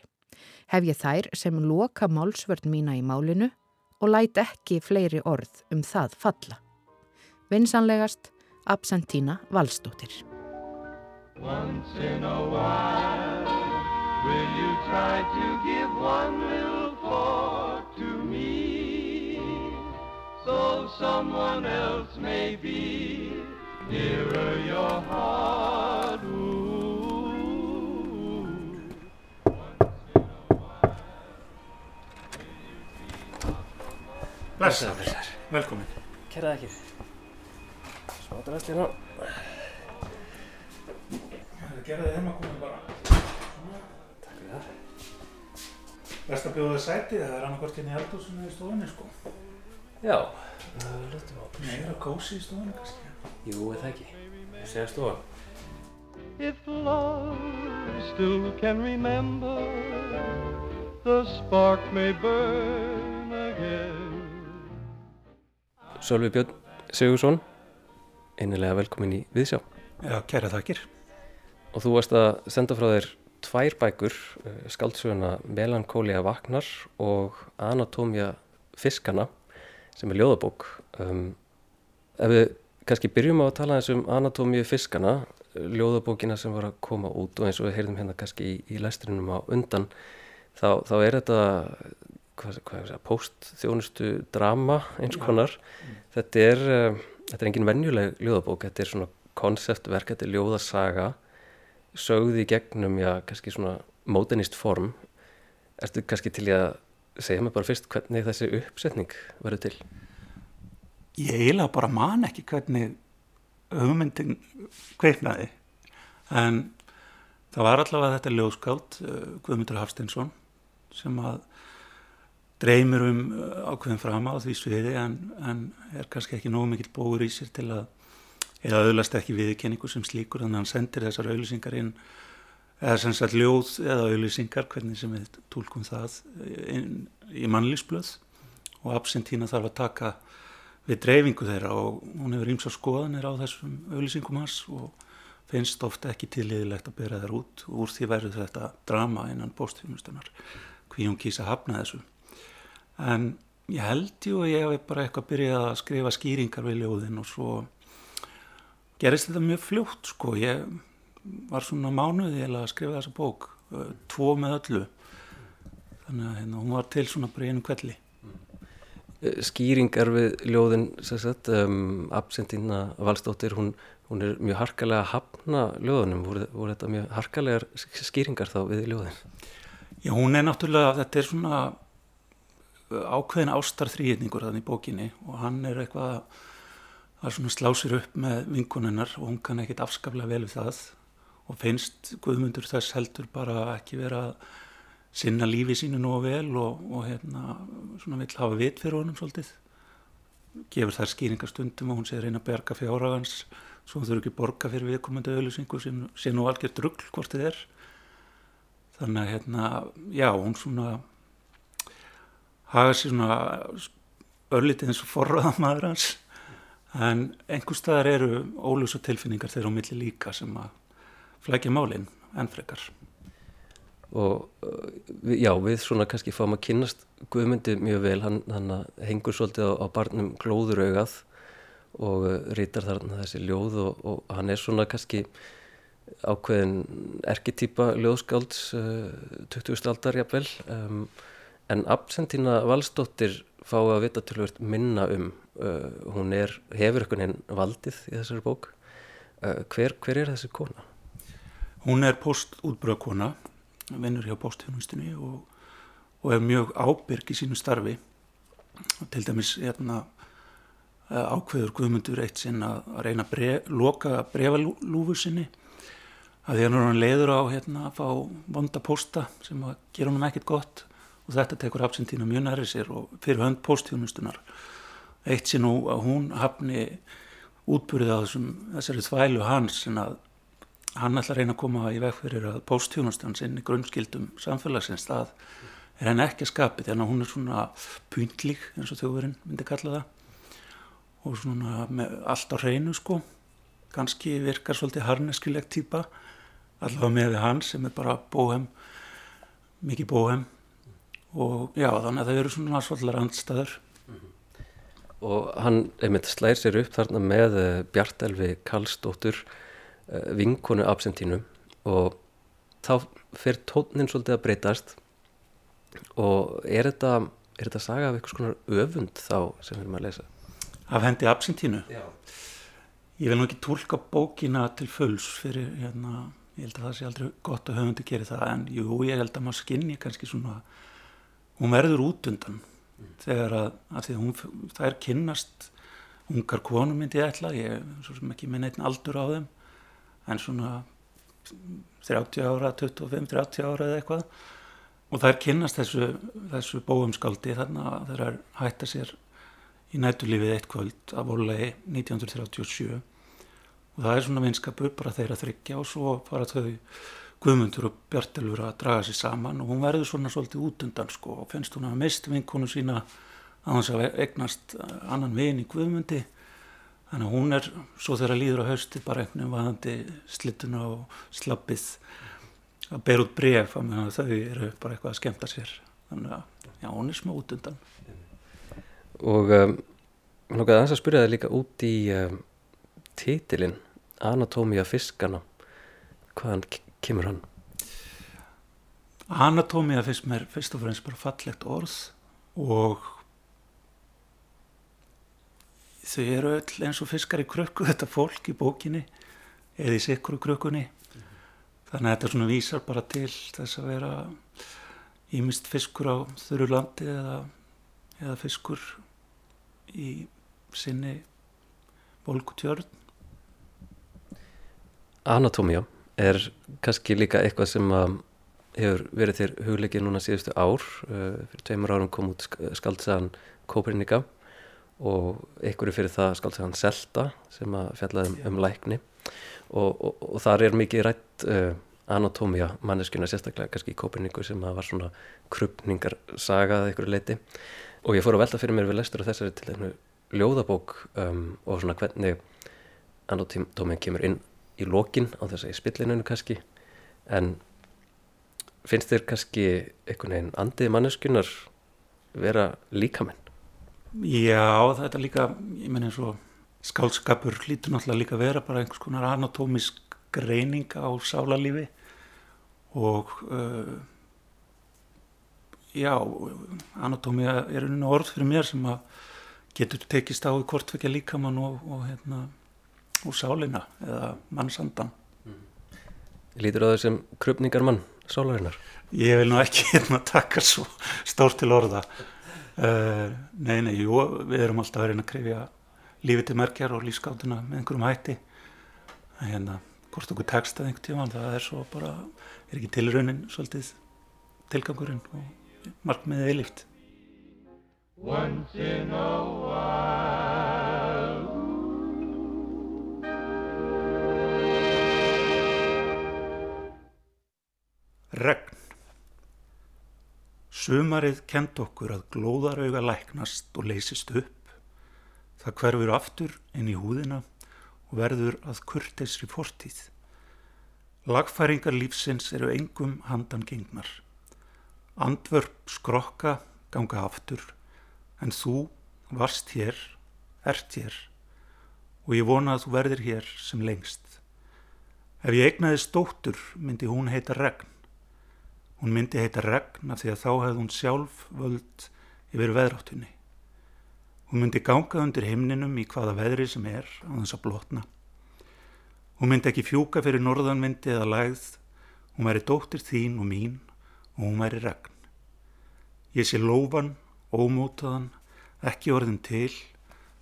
Speaker 8: Hef ég þær sem loka málsvörn mína í málinu og læt ekki fleiri orð um það falla. Vinsanlegast Absentína Valstóttir. Once in a while Will you try to give one little thought to me So someone else may be nearer your heart
Speaker 9: Blessaður, velkomin.
Speaker 1: Kæraði ekki. Drast hérna.
Speaker 9: Það gerði þeim að koma bara.
Speaker 1: Takk fyrir það.
Speaker 9: Best að bjóða það sæti, það er annarkvært hérna í eldhúsinu í stofunni sko.
Speaker 1: Já, lutum á.
Speaker 9: Nei, það er kósi í stofunni kannski.
Speaker 1: Jú, eða ekki. Það segja stofan.
Speaker 10: If love still can remember The spark may burn again
Speaker 1: Sölvi Björn Sigursson Einnilega velkomin í Viðsjá.
Speaker 9: Já, kæra þakkir.
Speaker 1: Og þú varst að senda frá þér tvær bækur, eh, skaldsöguna Melankólia Vagnar og Anatómia Fiskana sem er ljóðabók. Um, ef við kannski byrjum á að tala eins um Anatómia Fiskana, ljóðabókina sem var að koma út og eins og við heyrðum hérna kannski í, í læsturinnum á undan, þá, þá er þetta hvað, hvað er postþjónustu drama eins konar. Mm. Þetta er... Um, þetta er engin vennjuleg ljóðabók, þetta er svona konseptverk, þetta er ljóðasaga sögði gegnum, já, kannski svona mótenist form Erstu kannski til að segja mig bara fyrst hvernig þessi uppsetning verður til?
Speaker 9: Ég eiginlega bara man ekki hvernig hugmyndin kveiknaði en það var allavega þetta ljóðskáld uh, Guðmundur Hafstinsson sem að dreymir um uh, ákveðin fram á því sviði en, en er kannski ekki nógu mikill bóður í sér til að eða auðlast ekki viðkenningu sem slíkur þannig að hann sendir þessar auðlýsingar inn eða sem sagt ljóð eða auðlýsingar hvernig sem við tólkum það inn í mannlýsblöð og absentína þarf að taka við dreifingu þeirra og hún hefur ímsa skoðanir á þessum auðlýsingum hans og finnst ofta ekki tilliðilegt að bera þær út. Úr því verður þetta drama innan bóstfjónustunar hví hún kýsa hafna þessu en ég held jú að ég hef bara eitthvað byrjað að skrifa skýringar við ljóðin og svo gerist þetta mjög fljótt sko, ég var svona mánuði eða að skrifa þessa bók, tvo með öllu, þannig að hérna, hún var til svona bara einu kvelli.
Speaker 1: Eh, skýringar við ljóðin um, absentína valstóttir hún, hún er mjög harkalega að hafna ljóðunum, voru, voru þetta mjög harkalegar skýringar þá við ljóðin?
Speaker 9: Já, hún er náttúrulega, þetta er svona ákveðin ástar þrýðningur þannig í bókinni og hann er eitthvað að svona slá sér upp með vinkunennar og hún kann ekkit afskaflega vel við það og finnst Guðmundur þess heldur bara ekki vera að sinna lífi sínu nú vel og, og hérna svona vill hafa vit fyrir honum svolítið. Gefur þær skýringastundum og hún segir að berga fjárhagans svo hún þurfi ekki borga fyrir viðkomandi auðlusingu sem nú algjör drugl hvort þið er. Þannig að hérna já hún svona hafa sér svona örlítið eins og forraða maður hans. En einhver staðar eru ólúsa tilfinningar þeirra á milli líka sem að flækja málinn enn frekar.
Speaker 1: Og uh, já, við svona kannski fáum að kynast Guðmundi mjög vel, hann, hann hengur svolítið á, á barnum glóðuraugað og uh, rítar þarna þessi ljóð og, og hann er svona kannski ákveðin erketýpa ljóðskálds uh, 20. aldar jafnvel. Um, en absentína Valstóttir fá að vita til hvert minna um uh, hún er, hefur einhvern veginn valdið í þessari bók. Uh, hver, hver er þessi kona?
Speaker 9: Hún er postútbröðkona vinnur hjá bóstjónustinni og, og er mjög ábyrg í sínu starfi. Og til dæmis hérna, eh, ákveður Guðmundur eitt sinn að, reyna að bref, loka brefalúfu sinni. Að því að hann leiður á hérna, að fá vonda posta sem að gera honum ekkert gott og þetta tekur absentína mjög næri sér og fyrir hönd postjónustunar eitt sinn nú að hún hafni útbúrið á þessum, þessari þvælu hans en að hann ætla að reyna að koma í veg fyrir að póstjónustans inn í grunnskildum samfélagsins. Það er hann ekki að skapi þannig að hún er svona pyntlík eins og þjóðurinn myndi kalla það og svona með allt á hreinu sko. Kannski virkar svolítið harneskilegt týpa allavega með hans sem er bara bóhem mikið bóhem og já þannig að það eru svona svolítið randstæður
Speaker 1: og hann einmitt slæðir sér upp þarna með eh, Bjartelvi Kallstóttur Eh, vinkonu absentínu og þá fer tónin svolítið að breytast og er þetta, er þetta saga af eitthvað svona öfund þá sem við erum að lesa?
Speaker 9: Af hendi absentínu? Já. Ég vil nú ekki tólka bókina til fulls fyrir hérna, ég held að það sé aldrei gott að höfundi gera það en jú, ég held að maður skinni kannski svona, hún verður út undan. Mm. þegar að, að hún, það er kynnast ungar konum myndi ég ætla, ég er ekki með neitt aldur á þeim en svona 30 ára, 25-30 ára eða eitthvað. Og það er kynnast þessu, þessu bóumskaldi þannig að það er hætta sér í nættulífið eitt kvöld af volei 1937 og það er svona vinskapur bara þeirra þryggja og svo fara þau Guðmundur og Bjartilur að draga sér saman og hún verður svona svolítið út undan sko og finnst hún að mist vinkonu sína að hans að egnast annan vin í Guðmundi Þannig að hún er svo þegar líður á hausti bara einhvern veginn vaðandi slittuna og slappið að ber út bref að þau eru bara eitthvað að skemta sér. Þannig að já, hún er smá út undan.
Speaker 1: Og um, nokkuð aðeins að spyrja það líka út í um, títilinn Anatómia fiskana. Hvaðan kemur hann?
Speaker 9: Anatómia fisk mér fyrst og fremst bara fallegt orð og þau eru öll eins og fiskar í krökku þetta fólk í bókinni eða í sikru krökkunni mm -hmm. þannig að þetta svona vísar bara til þess að vera ímist fiskur á þurru landi eða, eða fiskur í sinni volkutjörn
Speaker 1: Anatómia er kannski líka eitthvað sem hefur verið þér hugleikið núna síðustu ár. Uh, fyrir tveimur árum kom út skaldsaðan Kópernika og er fyrir það hann Selta sem að fjallaði um, um lækni. Og, og, og þar er mikið rætt uh, anatómia manneskjuna sérstaklega kannski í Koperniku sem að var svona krupningar sagað ykkur leiti og ég fór að velta fyrir mér við lestur og þessari til einu ljóðabók um, og svona hvernig anatómia kemur inn í lokin á þess að í spillinunu kannski en finnst þér kannski einhvern veginn andið manneskunar vera líkamenn?
Speaker 9: Já, þetta líka, ég menn eins og skálskapur hlýtur náttúrulega líka vera bara einhvers konar anatómisk greining á sálarlífi og uh, já, anatómia er einu orð fyrir mér sem að getur tekist á í kortvekja líkamann og, og, hérna, og sálina eða mannsandan.
Speaker 1: Lítur á þau sem krupningar mann, sálarinnar?
Speaker 9: Ég vil nú ekki hérna taka svo stórt til orða. Uh, nei, nei, jú, við erum alltaf að reyna að krifja lífið til merkjar og lífskáttuna með einhverjum hætti. Hérna, hvort okkur tekst að einhver tíma, það er svo bara, er ekki tilraunin svolítið tilgangurinn og markmiðið eilift. Once in a while Regn Sumarið kent okkur að glóðarauga læknast og leysist upp. Það hverfur aftur inn í húðina og verður að kurteisri fortíð. Lagfæringar lífsins eru engum handan gengnar. Andvörp skrokka ganga aftur en þú varst hér, ert hér og ég vona að þú verðir hér sem lengst. Ef ég eignaði stóttur myndi hún heita regn. Hún myndi heita regn af því að þá hefði hún sjálf völd yfir veðráttunni. Hún myndi ganga undir himninum í hvaða veðri sem er á þess að blotna. Hún myndi ekki fjúka fyrir norðanvindi eða lægð, hún væri dóttir þín og mín og hún væri regn. Ég sé lófan, ómótaðan, ekki orðin til,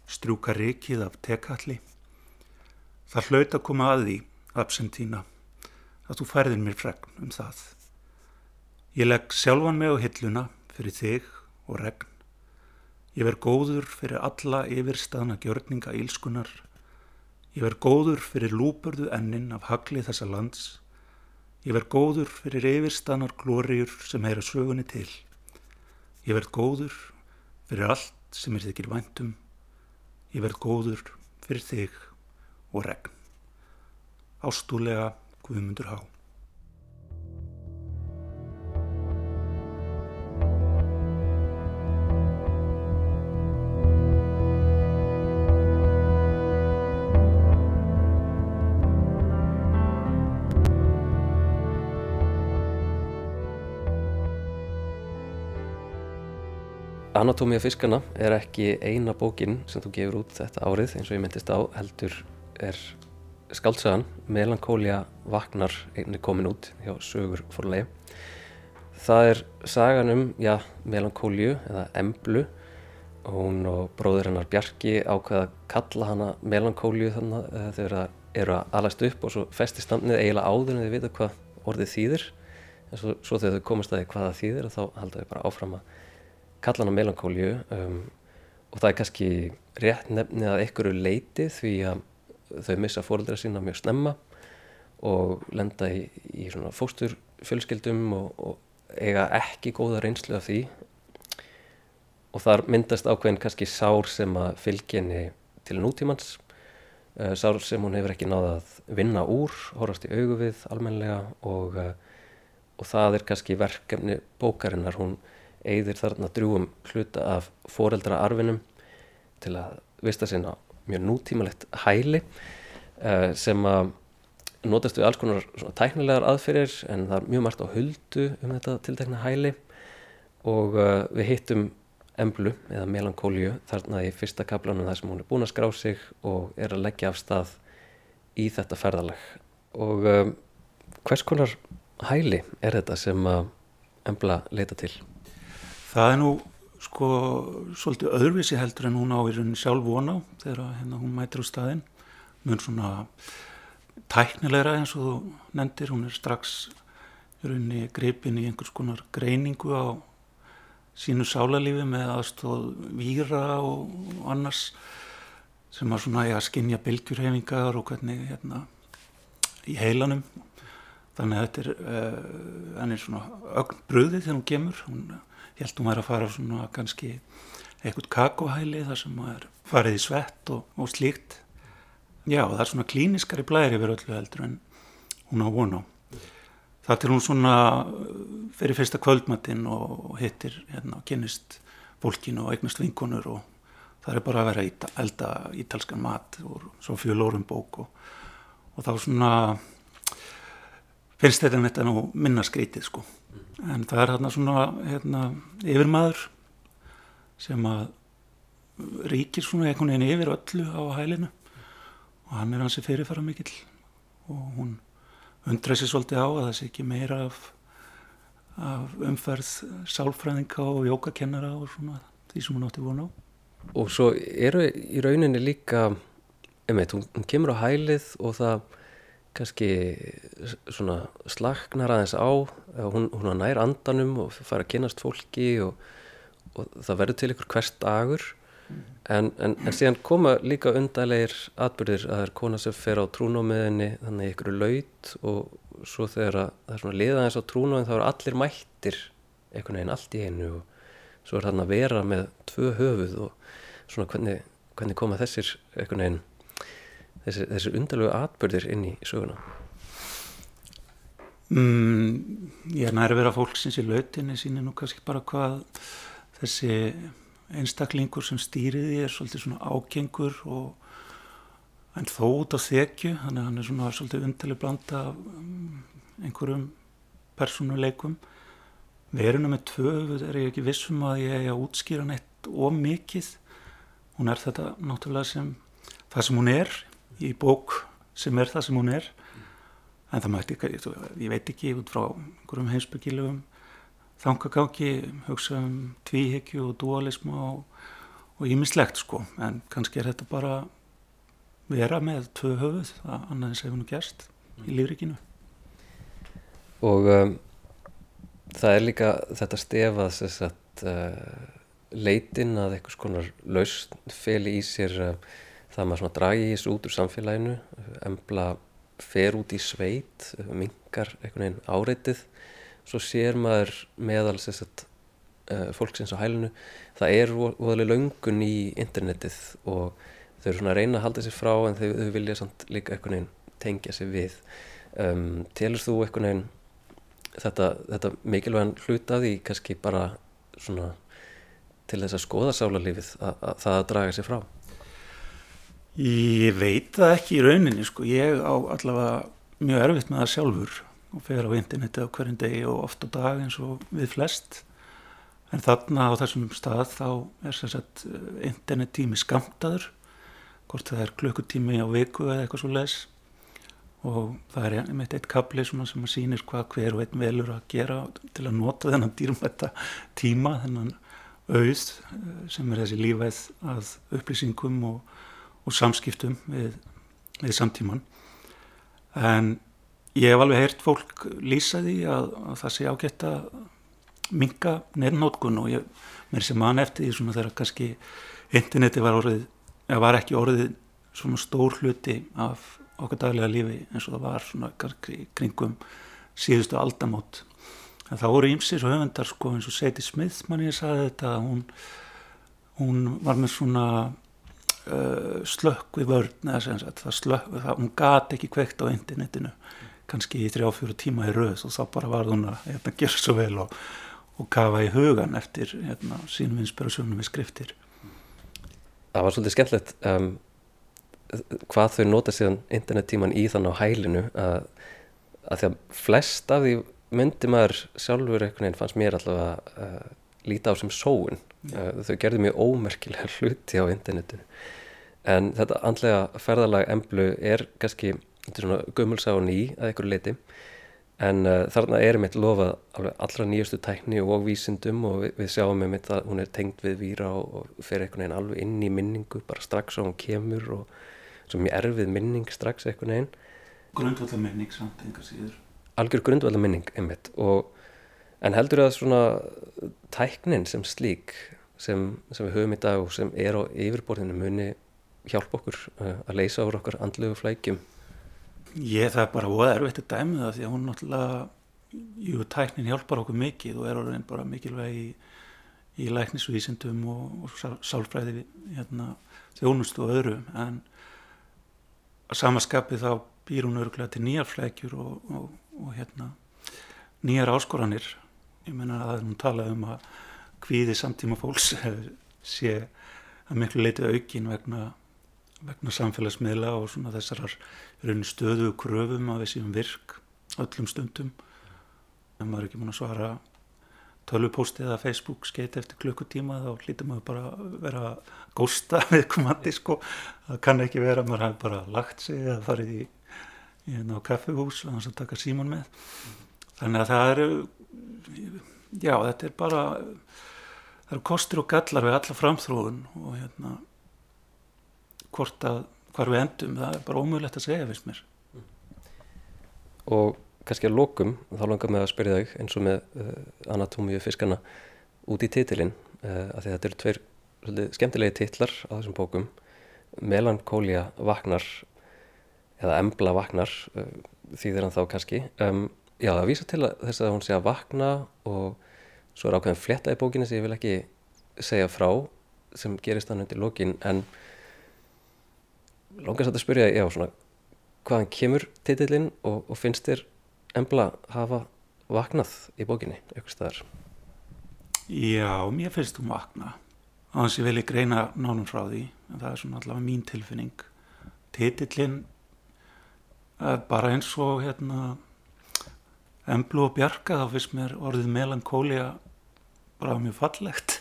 Speaker 9: strjúka rikið af tekalli. Það hlaut að koma að því, absentína, að þú færðin mér fregn um það. Ég legg sjálfan mig á hilluna fyrir þig og regn. Ég verð góður fyrir alla yfirstaðna gjörninga ílskunar. Ég verð góður fyrir lúpurðu ennin af hagli þessa lands. Ég verð góður fyrir yfirstaðnar glóriur sem heyra sögunni til. Ég verð góður fyrir allt sem er þykir væntum. Ég verð góður fyrir þig og regn. Ástúlega Guðmundur Há.
Speaker 1: Anatómia fiskana er ekki eina bókin sem þú gefur út þetta árið eins og ég myndist á heldur er skaldsagan Melankólia Vagnar einni komin út hjá Sögur fórlegi. Það er sagan um, já, Melankóliu eða Emblu og hún og bróður hennar Bjarki ákveða að kalla hana Melankóliu þannig að þau eru að alast upp og svo festist namnið eiginlega áður en þau vita hvað orðið þýðir en svo, svo þegar þau komast að því hvaða þýðir þá halda þau bara áfram að kalla hana melankóliu um, og það er kannski rétt nefnið að einhverju leiti því að þau missa fóröldra sína mjög snemma og lenda í, í svona fósturfjölskyldum og, og eiga ekki góða reynslu af því. Og þar myndast ákveðin kannski sár sem að fylgjenni til nútímans uh, sár sem hún hefur ekki náða að vinna úr, horfast í augu við almenlega og, uh, og það er kannski verkefni bókarinnar. Hún eigðir þarna drjúum hluta af foreldra arfinum til að vista sinna mjög nútímalegt hæli uh, sem að notast við alls konar tæknilegar aðferðir en það er mjög margt á huldu um þetta tiltekna hæli og uh, við hittum emblu eða melankóliu þarna í fyrsta kaplanum þar sem hún er búin að skrá sig og er að leggja af stað í þetta ferðalag og uh, hvers konar hæli er þetta sem embla leita til?
Speaker 9: Það er nú sko svolítið öðruvísi heldur en hún á í rauninni sjálf vona þegar hérna, hún mætir á staðin mjög svona tæknilegra eins og þú nefndir. Hún er strax í rauninni gripin í einhvers konar greiningu á sínu sálarlífi með aðstóð víra og annars sem að svona að skinja bylgjurhefingar og hvernig hérna í heilanum. Þannig að þetta er, uh, er ögn bröði þegar hún gemur hún ég held að hún væri að fara svona kannski eitthvað kakohæli þar sem maður farið í svett og, og slíkt. Já það er svona klíniskari blæri yfir öllu heldur en hún á vona það til hún svona fyrir fyrsta kvöldmatinn og hittir hérna og kynist fólkinu og eignast vinkonur og það er bara að vera að elda ítalskan mat og svo fjölórum bók og, og þá svona finnst þetta þetta nú minna skrítið sko en það er hérna svona hérna, yfirmaður sem að ríkir svona einhvern veginn yfir öllu á hælinu og hann er hansi fyrirfara mikill og hún undra sér svolítið á að það sé ekki meira af, af umferð sálfræðinga og jókakennara og svona því sem hún átti vona á.
Speaker 1: Og svo eru í rauninni líka, einmitt, hún kemur á hælið og það kannski svona slagnar aðeins á, hún, hún nær andanum og fara að kynast fólki og, og það verður til ykkur hvert dagur. En, en, en síðan koma líka undarleir atbyrðir að það er kona sem fer á trúnómiðinni þannig ykkur laut og svo þegar það er svona liðaðins á trúnómiðin þá eru allir mættir einhvern veginn allt í einu og svo er þarna að vera með tvö höfuð og svona hvernig, hvernig koma þessir einhvern veginn þessir, þessir undarlegu atbyrðir inn í söguna?
Speaker 9: Mm, Ég er næri að vera fólksins í lautinni síni nú kannski bara hvað þessi einstaklingur sem stýriði er svolítið svona ákengur og en þó út á þekju þannig að hann er svona svolítið undarlega blanda um, einhverjum persónuleikum. Veruna með tvö er ég ekki vissum að ég er að útskýra neitt of mikið. Hún er þetta náttúrulega sem það sem hún er í bók sem er það sem hún er. En það mætti ekki, ég veit ekki út frá einhverjum heimsbyggilegum þangagangi, hugsa um tvíhyggju og dualismu og ímislegt sko, en kannski er þetta bara vera með tvö höfuð, það annað sem hún gerst í lífrikinu.
Speaker 1: Og um, það er líka þetta stefað þess að uh, leitin að einhvers konar lausn feli í sér uh, það maður svona dragi í þessu út úr samfélaginu, embla fer út í sveit, mingar einhvern veginn áreitið. Svo sér maður meðal sagt, uh, fólksins á hælunu það er voðalega laungun í internetið og þau eru svona að reyna að halda sér frá en þau, þau vilja samt líka einhvern veginn tengja sér við. Um, telur þú einhvern veginn þetta, þetta mikilvægan hlutaði kannski bara svona til þess að skoða sálarlífið að, að það að draga sér frá
Speaker 9: Ég veit það ekki í rauninni sko, ég á allavega mjög erfitt með það sjálfur og fer á interneti á hverjum degi og oft á dag eins og við flest. En þarna á þessum stað þá er sem sagt eh, internettími skamtaður hvort það er klukkutími á viku eða eitthvað svo les og það er einmitt eitt kapli sem að sýnir hvað hver og einn velur að gera til að nota þennan dýrmætta tíma, þennan auð eh, sem er þessi lífæð að upplýsingum og, og samskiptum við, við samtíman en Ég hef alveg heyrt fólk lýsa því að, að það sé ágætt að minga nefnótkun og ég, mér sem mann eftir því svona þegar kannski interneti var orðið, eða var ekki orðið svona stór hluti af okkar daglega lífi eins og það var svona kringum síðustu aldamót. En það voru ímsir og höfundar sko eins og Sadie Smith mann ég sagði þetta hún, hún var með svona uh, slökk við vörn eða sem sagt það slökk, það, hún gati ekki kveikt á internetinu kannski í þrjá fjóru tíma í rauð og þá bara var hún að hérna, gera svo vel og, og kafa í hugan eftir hérna, sínum inspirasjónum við skriftir.
Speaker 1: Það var svolítið skemmtilegt um, hvað þau nota síðan internettíman í þann á hælinu að, að því að flest af því myndi maður sjálfur einhvern veginn fannst mér alltaf að uh, líta á sem sóun. Uh, þau gerði mjög ómerkilega hluti á internetinu. En þetta andlega ferðalag emblu er kannski er gömulsá og ný að einhverju leiti en uh, þarna erum við lofað allra nýjastu tækni og vísindum og við, við sjáum með mitt að hún er tengd við víra og, og fer einhvern veginn alveg inn í minningu bara strax á hún kemur og svo mjög erfið minning strax einhvern veginn.
Speaker 9: Grundvallar minning samt einhver síður.
Speaker 1: Algjör grundvallar minning einmitt og en heldur það svona tæknin sem slík sem, sem við höfum í dag og sem er á yfirborðinu muni hjálpa okkur uh, að leysa úr okkar andlegu flækjum
Speaker 9: Ég það er bara óða erfitt að dæmi það því að hún náttúrulega, jú, tæknin hjálpar okkur mikið og er orðin bara mikilvæg í, í læknisvísindum og, og sálfræði hérna, þjónust og öðru en að samaskapi þá býr hún örgulega til nýjar flækjur og, og, og hérna, nýjar áskoranir. Ég menna að hún talaði um að hvíði samtíma fólks sé að miklu leiti aukin vegna, vegna samfélagsmiðla og svona þessarar stöðu kröfum að við séum virk öllum stundum. En maður er ekki múin að svara tölvupósti eða Facebook skeit eftir klukkutíma þá hlýtur maður bara vera gósta viðkomandi sko. Það kann ekki vera að maður hafi bara lagt sig eða farið í, í hérna kaffehús og þannig að taka síman með. Þannig að það eru já þetta er bara það eru kostur og gallar við alla framþróun og hérna hvort að hvar við endum það er bara ómögulegt að segja fyrst mér.
Speaker 1: Og kannski að lokum, þá langar mig að spyrja þau eins og með uh, anatómíu fiskana út í titilinn uh, að þetta eru tveir svolítið, skemmtilegi titlar á þessum bókum. Melankólia vaknar eða Embla vaknar uh, þýðir hann þá kannski. Um, já það vísa til að þess að hún sé að vakna og svo er ákveðin fletta í bókinu sem ég vil ekki segja frá sem gerist hann undir lokin en langast að spyrja já svona hvaðan kemur titillinn og, og finnst þér embla hafa vaknað í bókinni eitthvað staðar?
Speaker 9: Já, mér finnst hún vakna á þess að ég vilja greina nánum frá því en það er svona allavega mín tilfinning titillin bara eins og hérna emblu og bjarga þá finnst mér orðið melankólia bara mjög fallegt.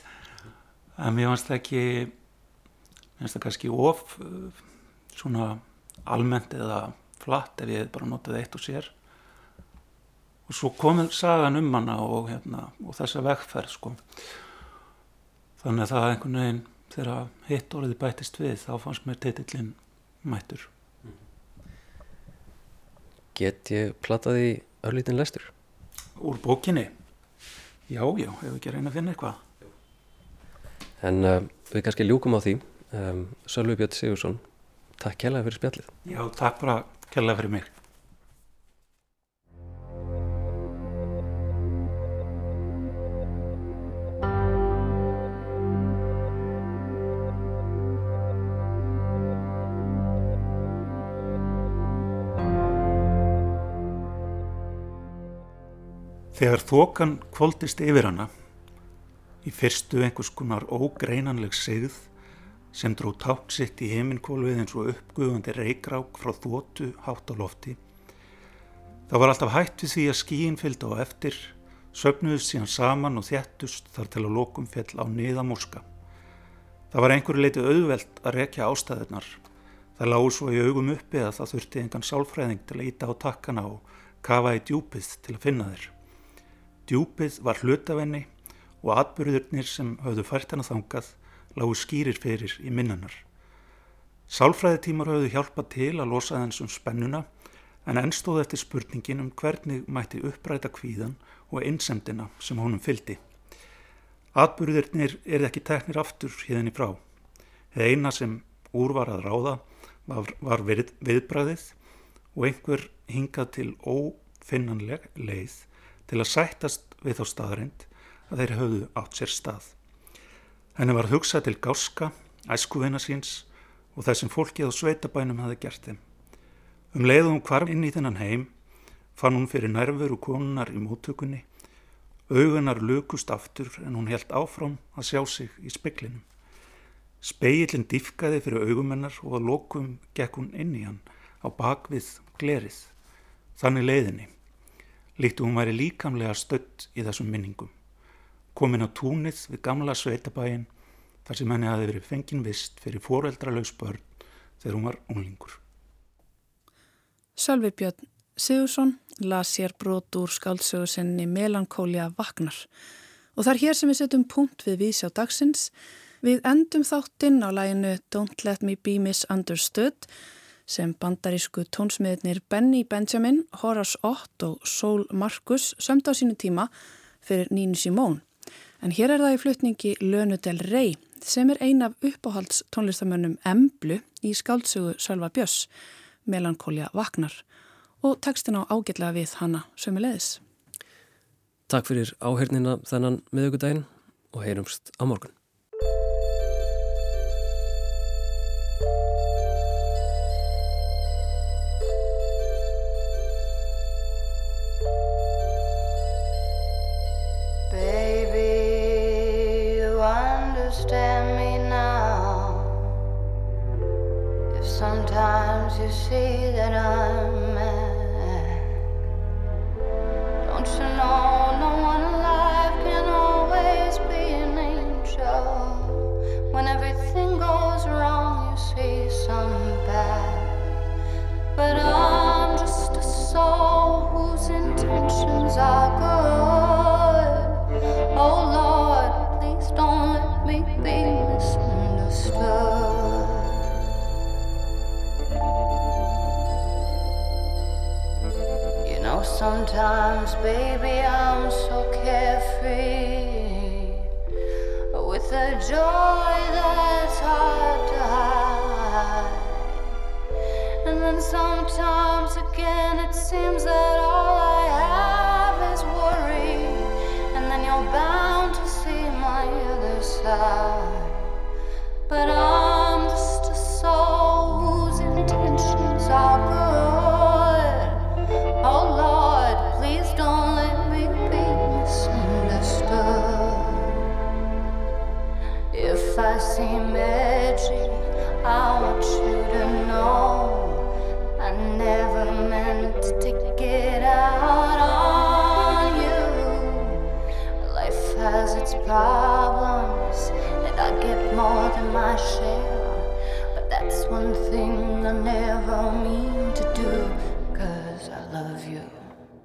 Speaker 9: En mér finnst það ekki mér finnst það kannski of svona almennt eða flatt ef ég bara notaði eitt og sér. Og svo komið sagan um hana og, hérna, og þessa vegferð sko. þannig að það einhvern veginn þegar hitt orðið bætist við þá fannst mér titillin mættur.
Speaker 1: Get ég plattaði örlítin lestur?
Speaker 9: Úr bókinni? Já, já, hefur ekki reyna að finna eitthvað.
Speaker 1: En uh, við kannski ljúkum á því. Um, Sölvi Björn Sigursson Takk kærlega fyrir spjallið.
Speaker 9: Já, takk bara kærlega fyrir mig Þegar þokan kvóldist yfir hana, í fyrstu einhvers konar ógreinanleg segð sem dró tátt sitt í heiminkólfið eins og uppgöfandi reikrák frá þótu hátt á lofti, þá var alltaf hætt við því að skíin fylgd á eftir, söpnuðust síðan saman og þjættust þar til að lokum fell á niðamúska. Það var einhverju leiti auðvelt að rekja ástæðunar. Það lág svo í augum uppi að það þurfti engan sálfræðing til að íta á takkana og kafa í djúpið til að finna þeir. Djúpið var hlutavenni og atbyrðurnir sem höfðu fært hana þangað lágu skýrir fyrir í minnanar. Sálfræðitímar höfðu hjálpað til að losa þensum spennuna en ennstóð eftir spurningin um hvernig mætti uppræta kvíðan og einsemdina sem honum fyldi. Atbyrðurnir er ekki teknir aftur híðinni frá. Það eina sem úr var að ráða var, var við, viðbræðið og einhver hingað til ófinnanleg leið til að sættast við þá staðrind að þeir höfðu átt sér stað. Henni var hugsað til gáska, æskuvina síns og þessum fólkið á sveitabænum hafi gert þeim. Um leiðum hvarf inn í þennan heim fann hún fyrir nærveru konunar í móttökunni, augunar lukust aftur en hún held áfram að sjá sig í speklinum. Speillin diffkaði fyrir augumennar og að lokum gekk hún inn í hann á bakvið glerið, þannig leiðinni líktu hún væri líkamlega stött í þessum minningum. Komin á túnið við gamla sveitabæin þar sem henni hafi verið fengin vist fyrir foreldralaus börn þegar hún var unglingur.
Speaker 2: Sölvi Björn Sigursson las sér brot úr skáldsögusinni Melankólia Vagnar og það er hér sem við setjum punkt við vísjá dagsins. Við endum þáttinn á læginu Don't Let Me Be Misunderstood sem bandarísku tónsmiðnir Benny Benjamin, Horace Ott og Sol Marcus sömda á sínu tíma fyrir Nínu Simón. En hér er það í flutningi Lönu del Rey sem er ein af uppáhalds tónlistamönnum Emblu í skáldsögu Sölva Björns, Melankólia Vagnar og tekstin á ágætlega við hanna sömulegis.
Speaker 1: Takk fyrir áhernina þennan miðugudaginn og heyrumst á morgun.